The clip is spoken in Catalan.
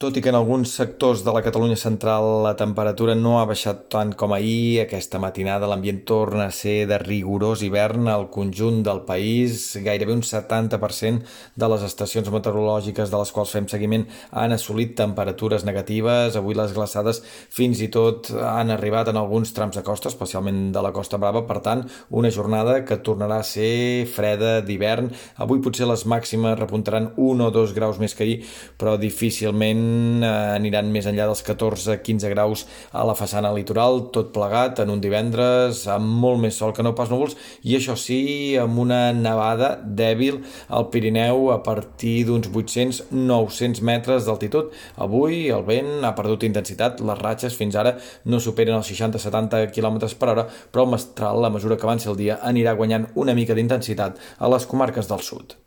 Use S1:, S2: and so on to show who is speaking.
S1: Tot i que en alguns sectors de la Catalunya central la temperatura no ha baixat tant com ahir, aquesta matinada l'ambient torna a ser de rigorós hivern al conjunt del país. Gairebé un 70% de les estacions meteorològiques de les quals fem seguiment han assolit temperatures negatives. Avui les glaçades fins i tot han arribat en alguns trams de costa, especialment de la Costa Brava. Per tant, una jornada que tornarà a ser freda d'hivern. Avui potser les màximes repuntaran un o dos graus més que ahir, però difícilment aniran més enllà dels 14-15 graus a la façana litoral, tot plegat en un divendres amb molt més sol que no pas núvols i això sí, amb una nevada dèbil al Pirineu a partir d'uns 800-900 metres d'altitud. Avui el vent ha perdut intensitat, les ratxes fins ara no superen els 60-70 km per hora, però el mestral, a mesura que avanci el dia, anirà guanyant una mica d'intensitat a les comarques del sud.